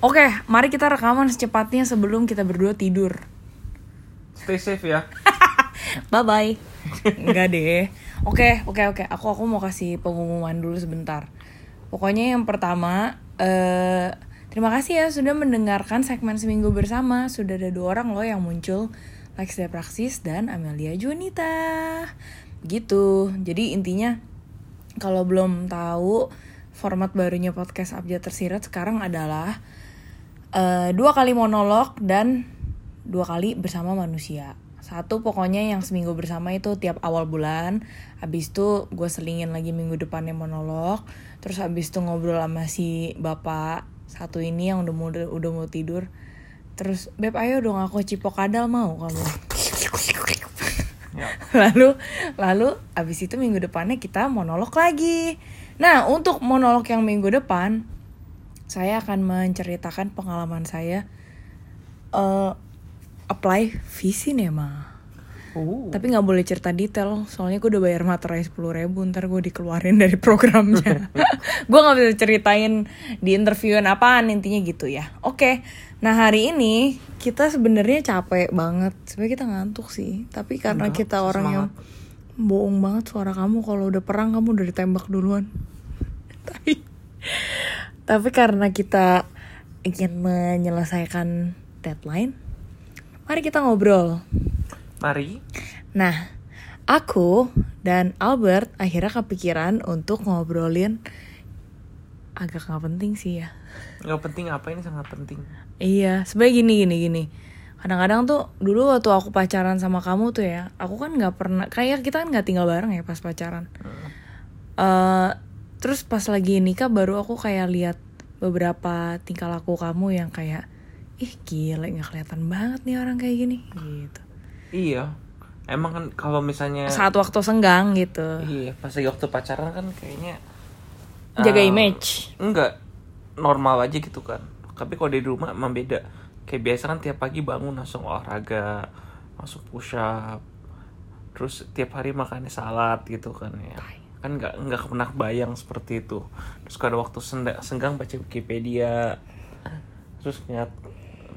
Oke, mari kita rekaman secepatnya sebelum kita berdua tidur. Stay safe ya. Bye bye. Enggak deh. Oke, oke, oke. Aku aku mau kasih pengumuman dulu sebentar. Pokoknya yang pertama, eh terima kasih ya sudah mendengarkan segmen seminggu bersama. Sudah ada dua orang loh yang muncul, Lex Praksis dan Amelia Junita. Gitu. Jadi intinya kalau belum tahu format barunya podcast Abjad Tersirat sekarang adalah eh, dua kali monolog dan dua kali bersama manusia. Satu pokoknya yang seminggu bersama itu tiap awal bulan. Habis itu gue selingin lagi minggu depannya monolog. Terus habis itu ngobrol sama si bapak satu ini yang udah mau udah mau tidur. Terus beb ayo dong aku cipok kadal mau kamu. Ya. lalu lalu abis itu minggu depannya kita monolog lagi. Nah untuk monolog yang minggu depan saya akan menceritakan pengalaman saya eh apply Visinema. Uh. Tapi nggak boleh cerita detail, soalnya gue udah bayar materai sepuluh ribu, ntar gue dikeluarin dari programnya. gue nggak bisa ceritain di interviewan apaan intinya gitu ya. Oke, nah hari ini kita sebenarnya capek banget, sebenarnya kita ngantuk sih. Tapi karena Enggak, kita orang yang bohong banget suara kamu kalau udah perang kamu udah ditembak duluan. tapi tapi karena kita ingin menyelesaikan deadline, mari kita ngobrol. Mari. Nah, aku dan Albert akhirnya kepikiran untuk ngobrolin agak nggak penting sih ya. Nggak penting apa ini sangat penting. Iya, sebenarnya gini gini gini. Kadang-kadang tuh dulu waktu aku pacaran sama kamu tuh ya, aku kan nggak pernah kayak kita kan nggak tinggal bareng ya pas pacaran. eh terus pas lagi nikah baru aku kayak lihat beberapa tingkah laku kamu yang kayak ih gila nggak kelihatan banget nih orang kayak gini gitu. Iya. Emang kan kalau misalnya Saat waktu senggang gitu. Iya, pas lagi waktu pacaran kan kayaknya Jaga eh, image. Enggak normal aja gitu kan. Tapi kalau di rumah emang beda. Kayak biasa kan tiap pagi bangun langsung olahraga, langsung push up. Terus tiap hari makannya salad gitu kan ya. Kan nggak nggak pernah bayang seperti itu. Terus kalau ada waktu senda- senggang baca Wikipedia. Terus ngeliat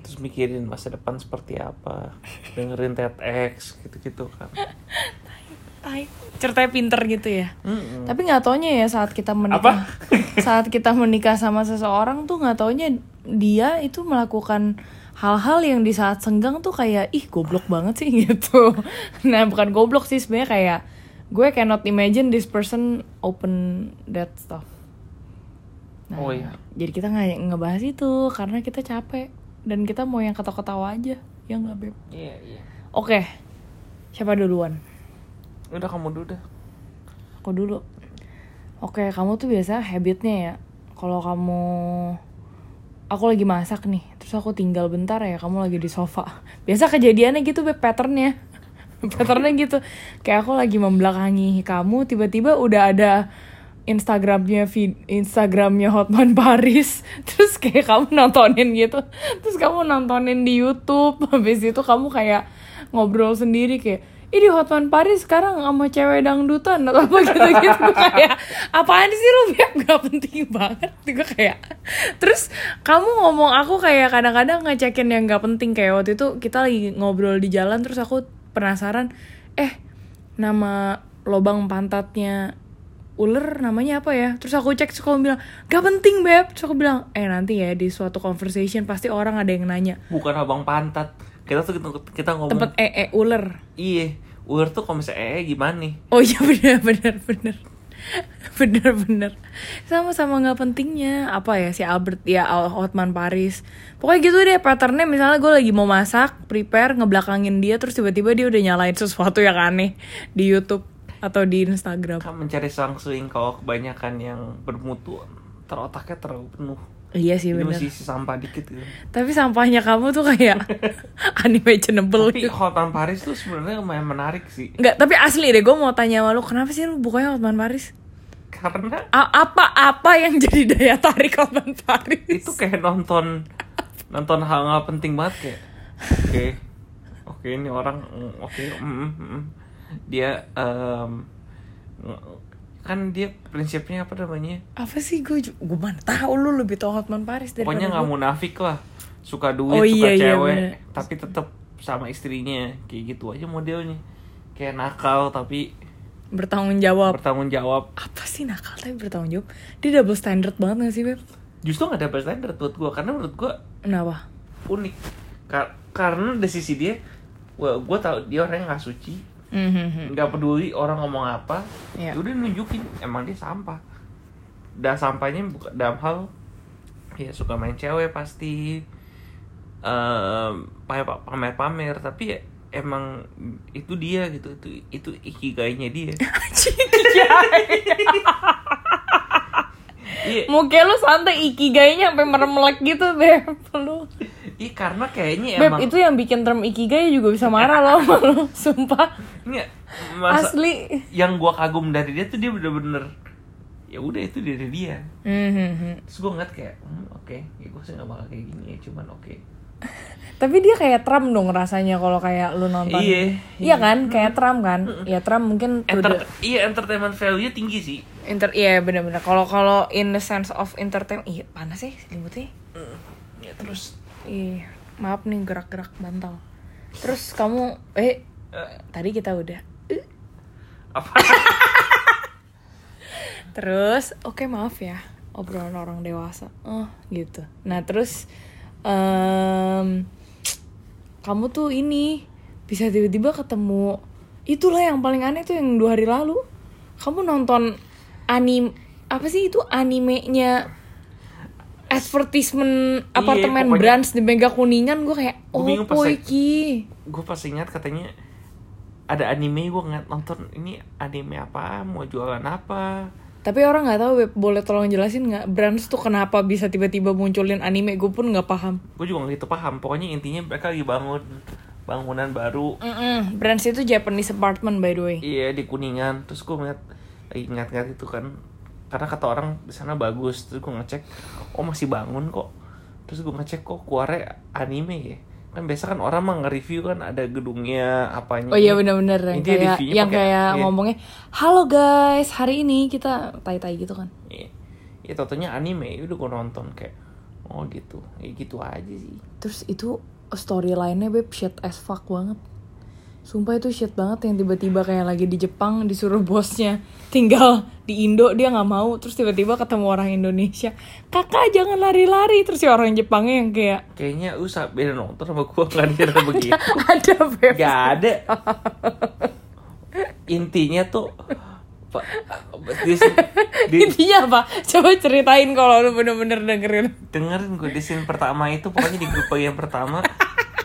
terus mikirin masa depan seperti apa dengerin TEDx gitu-gitu kan Tai. Ceritanya pinter gitu ya. Mm-mm. Tapi nggak taunya ya saat kita menikah, saat kita menikah sama seseorang tuh nggak taunya dia itu melakukan hal-hal yang di saat senggang tuh kayak ih goblok banget sih gitu. Nah bukan goblok sih sebenarnya kayak gue cannot imagine this person open that stuff. Nah, Oh, iya. Jadi kita nggak ngebahas itu karena kita capek dan kita mau yang ketawa-ketawa aja, ya nggak beb. Iya iya. Oke, siapa duluan? Udah kamu dulu dah. Aku dulu. Oke, kamu tuh biasa habitnya ya. Kalau kamu aku lagi masak nih, terus aku tinggal bentar ya, kamu lagi di sofa. Biasa kejadiannya gitu, Beb, patternnya. patternnya gitu. Kayak aku lagi membelakangi kamu, tiba-tiba udah ada Instagramnya Instagramnya Hotman Paris. Terus kayak kamu nontonin gitu. Terus kamu nontonin di YouTube. Habis itu kamu kayak ngobrol sendiri kayak ini Hotman Paris sekarang sama cewek dangdutan atau apa gitu gitu. Kayak apaan sih lu Beb gak penting banget. Gue kayak terus kamu ngomong aku kayak kadang-kadang ngecekin yang gak penting. Kayak waktu itu kita lagi ngobrol di jalan terus aku penasaran eh nama lobang pantatnya ular namanya apa ya? Terus aku cek terus bilang gak penting beb. Terus aku bilang eh nanti ya di suatu conversation pasti orang ada yang nanya. Bukan abang pantat. Kita tuh kita, kita ngomong tempat ee ular. Iya, ular tuh kalau misalnya eh gimana nih? oh iya bener bener bener bener bener sama-sama nggak pentingnya. Apa ya si Albert ya Al Hotman Paris. Pokoknya gitu deh patternnya. Misalnya gue lagi mau masak prepare ngebelakangin dia terus tiba-tiba dia udah nyalain sesuatu yang aneh di YouTube atau di Instagram. Kan mencari selang suing kalau kebanyakan yang bermutu. Terotaknya terlalu penuh. Iya sih bener masih sampah dikit gitu. Tapi sampahnya kamu tuh kayak unimaginable Tapi gitu. Hotman Paris tuh sebenarnya lumayan menarik sih. Enggak, tapi asli deh gue mau tanya sama lu, kenapa sih lu bukanya Hotman Paris? Karena A- apa apa yang jadi daya tarik Hotman Paris? itu kayak nonton nonton hal nggak penting banget kayak oke oke ini orang mm, oke mm, mm, mm. dia nge- kan dia prinsipnya apa namanya Apa sih gue gue mana tahu lu lebih tahu Hotman Paris daripada pokoknya nggak munafik lah suka duit Oh, suka iya, iya, cewek bener. tapi tetap sama istrinya kayak gitu aja modelnya kayak nakal tapi bertanggung jawab. bertanggung jawab Apa sih nakal tapi bertanggung jawab? Dia double standard banget gak sih, Beb? justru nggak ada standar buat gue karena menurut gue Kenapa? unik Kar- karena dari sisi dia gue gue tahu dia orang yang nggak suci Mhm. nggak peduli orang ngomong apa Iya. ya udah nunjukin emang dia sampah dan sampahnya bukan dalam hal ya suka main cewek pasti pa- pamer-pamer tapi ya emang itu dia gitu itu itu ikigainya dia iya Muka lu santai ikigainya sampai merem-melek gitu, Beb. Lu. Iya karena kayaknya Beb, emang itu yang bikin term ikigai juga bisa marah loh sama lu, sumpah. Nggak, masa Asli. yang gua kagum dari dia tuh dia bener-bener ya udah itu dari dia Mhm. terus gue ngeliat kayak hmm, oke ya gue sih gak bakal kayak gini ya cuman oke Tapi dia kayak Trump dong rasanya kalau kayak lu nonton. Iya, Iya kan? Kayak Trump kan? Ya Trump mungkin Enter the- iya entertainment value tinggi sih inter iya bener-bener. Kalau kalau in the sense of entertainment, iya panas sih selimutnya. ya terus Iya, maaf nih gerak-gerak bantal. Terus kamu eh eh, tadi kita udah. Eh. apa Terus oke maaf ya obrolan orang dewasa. Oh gitu. Nah terus em, kamu tuh ini bisa tiba-tiba ketemu itulah yang paling aneh tuh yang dua hari lalu kamu nonton anim apa sih itu animenya? Advertisement apartemen Iya, pokoknya- Brands di Mega Kuningan gue kayak oh bingung pas saya- iki gue pas ingat katanya ada anime gue ngeliat nonton ini anime apa? Mau jualan apa? Tapi orang nggak tahu boleh tolong jelasin nggak Brands tuh kenapa bisa tiba-tiba munculin anime? Gue pun nggak paham. Gue juga nggak gitu paham. Pokoknya intinya mereka lagi bangun bangunan baru. Mm-mm. Brands itu Japanese apartment by the way. iya di kuningan. Terus gue ngeliat ngeliat-ngeliat itu kan karena kata orang di sana bagus terus gue ngecek oh masih bangun kok terus gue ngecek kok keluarnya anime ya kan biasa kan orang mah nge-review kan ada gedungnya apanya Oh iya benar-benar yang kayak yang kayak iya. ngomongnya, "Halo guys, hari ini kita tai-tai gitu kan." Iya. Ya totonya anime, udah gue nonton kayak oh gitu, ya gitu aja sih. Terus itu storyline-nya beb shit as fuck banget. Sumpah itu shit banget yang tiba-tiba kayak lagi di Jepang disuruh bosnya tinggal di Indo dia nggak mau. Terus tiba-tiba ketemu orang Indonesia. Kakak jangan lari-lari. Terus si orang Jepangnya yang kayak Kayaknya lu sa- beda nonton sama gue nggak ada begitu. ada beb. Gak ada. Intinya tuh di, di, intinya apa? Coba ceritain kalau lu bener-bener dengerin. Dengerin gue di scene pertama itu pokoknya di grup bagian pertama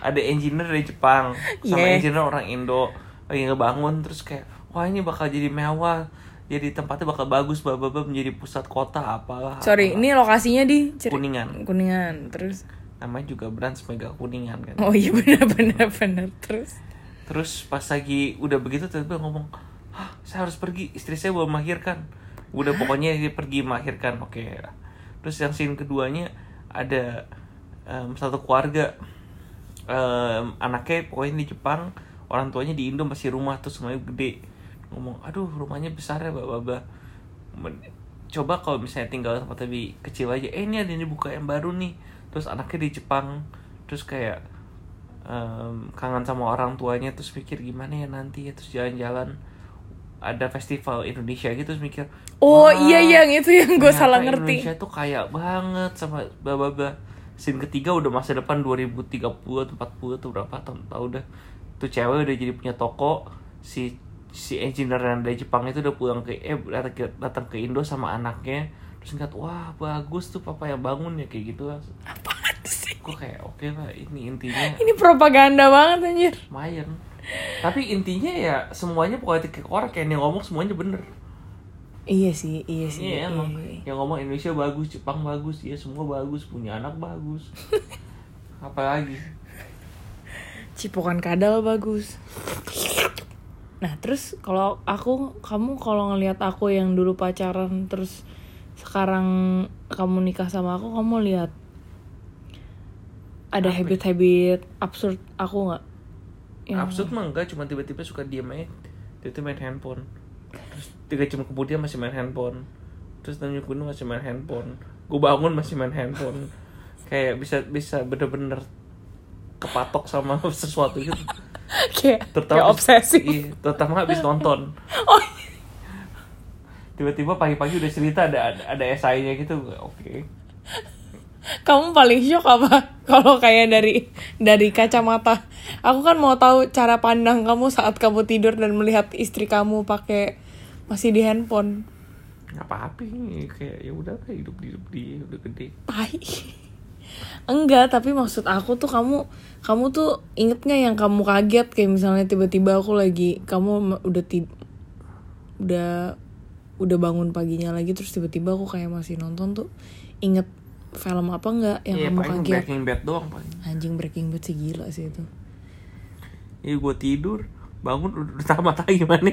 ada engineer dari Jepang. Sama Yeah. engineer orang Indo. Lagi ngebangun terus kayak wah ini bakal jadi mewah. Jadi tempatnya bakal bagus bla, menjadi pusat kota apalah. Sorry apalah. ini lokasinya di Kuningan. kuningan terus? Namanya juga Brands Mega Kuningan kan? Oh iya bener-bener bener terus? Terus pas lagi udah begitu tiba-tiba ngomong Hah, saya harus pergi. Istri saya belum melahirkan. Udah pokoknya dia pergi melahirkan oke. Terus yang scene keduanya ada em, satu keluarga em, anaknya pokoknya di Jepang orang tuanya di Indo masih rumah terus semuanya gede. Ngomong aduh rumahnya besar ya bapak coba kalau misalnya tinggal tempat lebih kecil aja eh ini ada yang dibuka yang baru nih. Terus anaknya di Jepang terus kayak em, kangen sama orang tuanya terus mikir gimana ya nanti ya? Terus jalan-jalan ada festival Indonesia gitu terus mikir oh "Wah, iya yang itu yang gue salah ngerti. Indonesia tuh kaya banget sama bla scene ketiga udah masa depan 2030 atau 40 atau berapa tahun tahu udah tuh cewek udah jadi punya toko si si engineer yang dari Jepang itu udah pulang ke eh datang ke, datang ke Indo sama anaknya. Terus ngeliat wah bagus tuh papa yang bangun ya kayak gitu. Apaan sih? Gue kayak oke lah ini intinya. Ini propaganda banget anjir. Lumayan. Tapi intinya ya semuanya politik korek yang dia ngomong semuanya bener iya sih iya sih iya emang. Iya. yang ngomong Indonesia bagus Jepang bagus ya semua bagus punya anak bagus. Apalagi cipokan kadal bagus. Nah terus kalau aku kamu kalau ngelihat aku yang dulu pacaran terus sekarang kamu nikah sama aku kamu lihat ada habit-habit absurd aku nggak? Yang- absurd mah enggak cuma tiba-tiba suka diem aja tiba-tiba main handphone. Terus tiga jam kemudian masih main handphone. Terus Tanjung Gunung masih main handphone. Gue bangun masih main handphone. Kayak bisa bisa bener-bener kepatok sama sesuatu gitu. Kayak terutama kayak obsesi iya, terutama habis nonton. Oh tiba-tiba pagi-pagi udah cerita ada ada, ada esainya gitu. Oke. Kamu paling shock apa? Kalau kayak dari dari kacamata. Aku kan mau tahu cara pandang kamu saat kamu tidur dan melihat istri kamu pakai masih di handphone. Nggak apa-apa kayak ya udah lah, hidup hidup dia udah gede. Tai. Enggak tapi maksud aku tuh kamu kamu tuh inget nggak yang kamu kaget kayak misalnya tiba-tiba aku lagi kamu udah ti udah udah bangun paginya lagi terus tiba-tiba aku kayak masih nonton tuh inget film apa nggak yang Iya, kamu paling kaget? Breaking Bad doang paling. Anjing Breaking Bad sih gila sih itu. Iya gue tidur bangun udah, udah tamat lagi gimana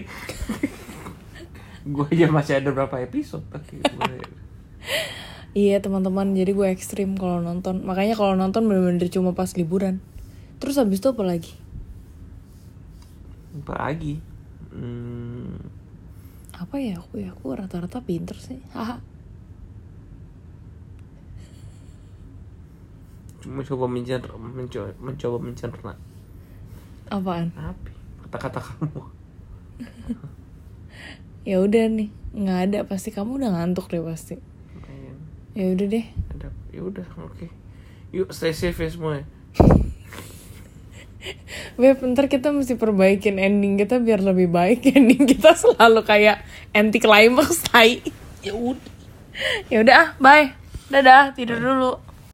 gue aja masih ada berapa episode Iya teman-teman, jadi gue ekstrim kalau nonton. Makanya kalau nonton bener-bener cuma pas liburan. Terus habis itu apa lagi? apa lagi hmm, Apa ya aku ya? Aku rata-rata pinter sih. Haha. mencoba mencerna mencoba, mencoba mencerna Apaan? apa kata-kata kamu Ya udah nih, nggak ada pasti kamu udah ngantuk deh pasti. Ya udah deh. ya udah oke yuk stay safe ya semua ya. Beb, ntar kita mesti perbaikin ending kita biar lebih baik. Ending kita selalu kayak anti climax tai. Ya udah. Ya udah, ah, bye. Dadah, tidur dulu.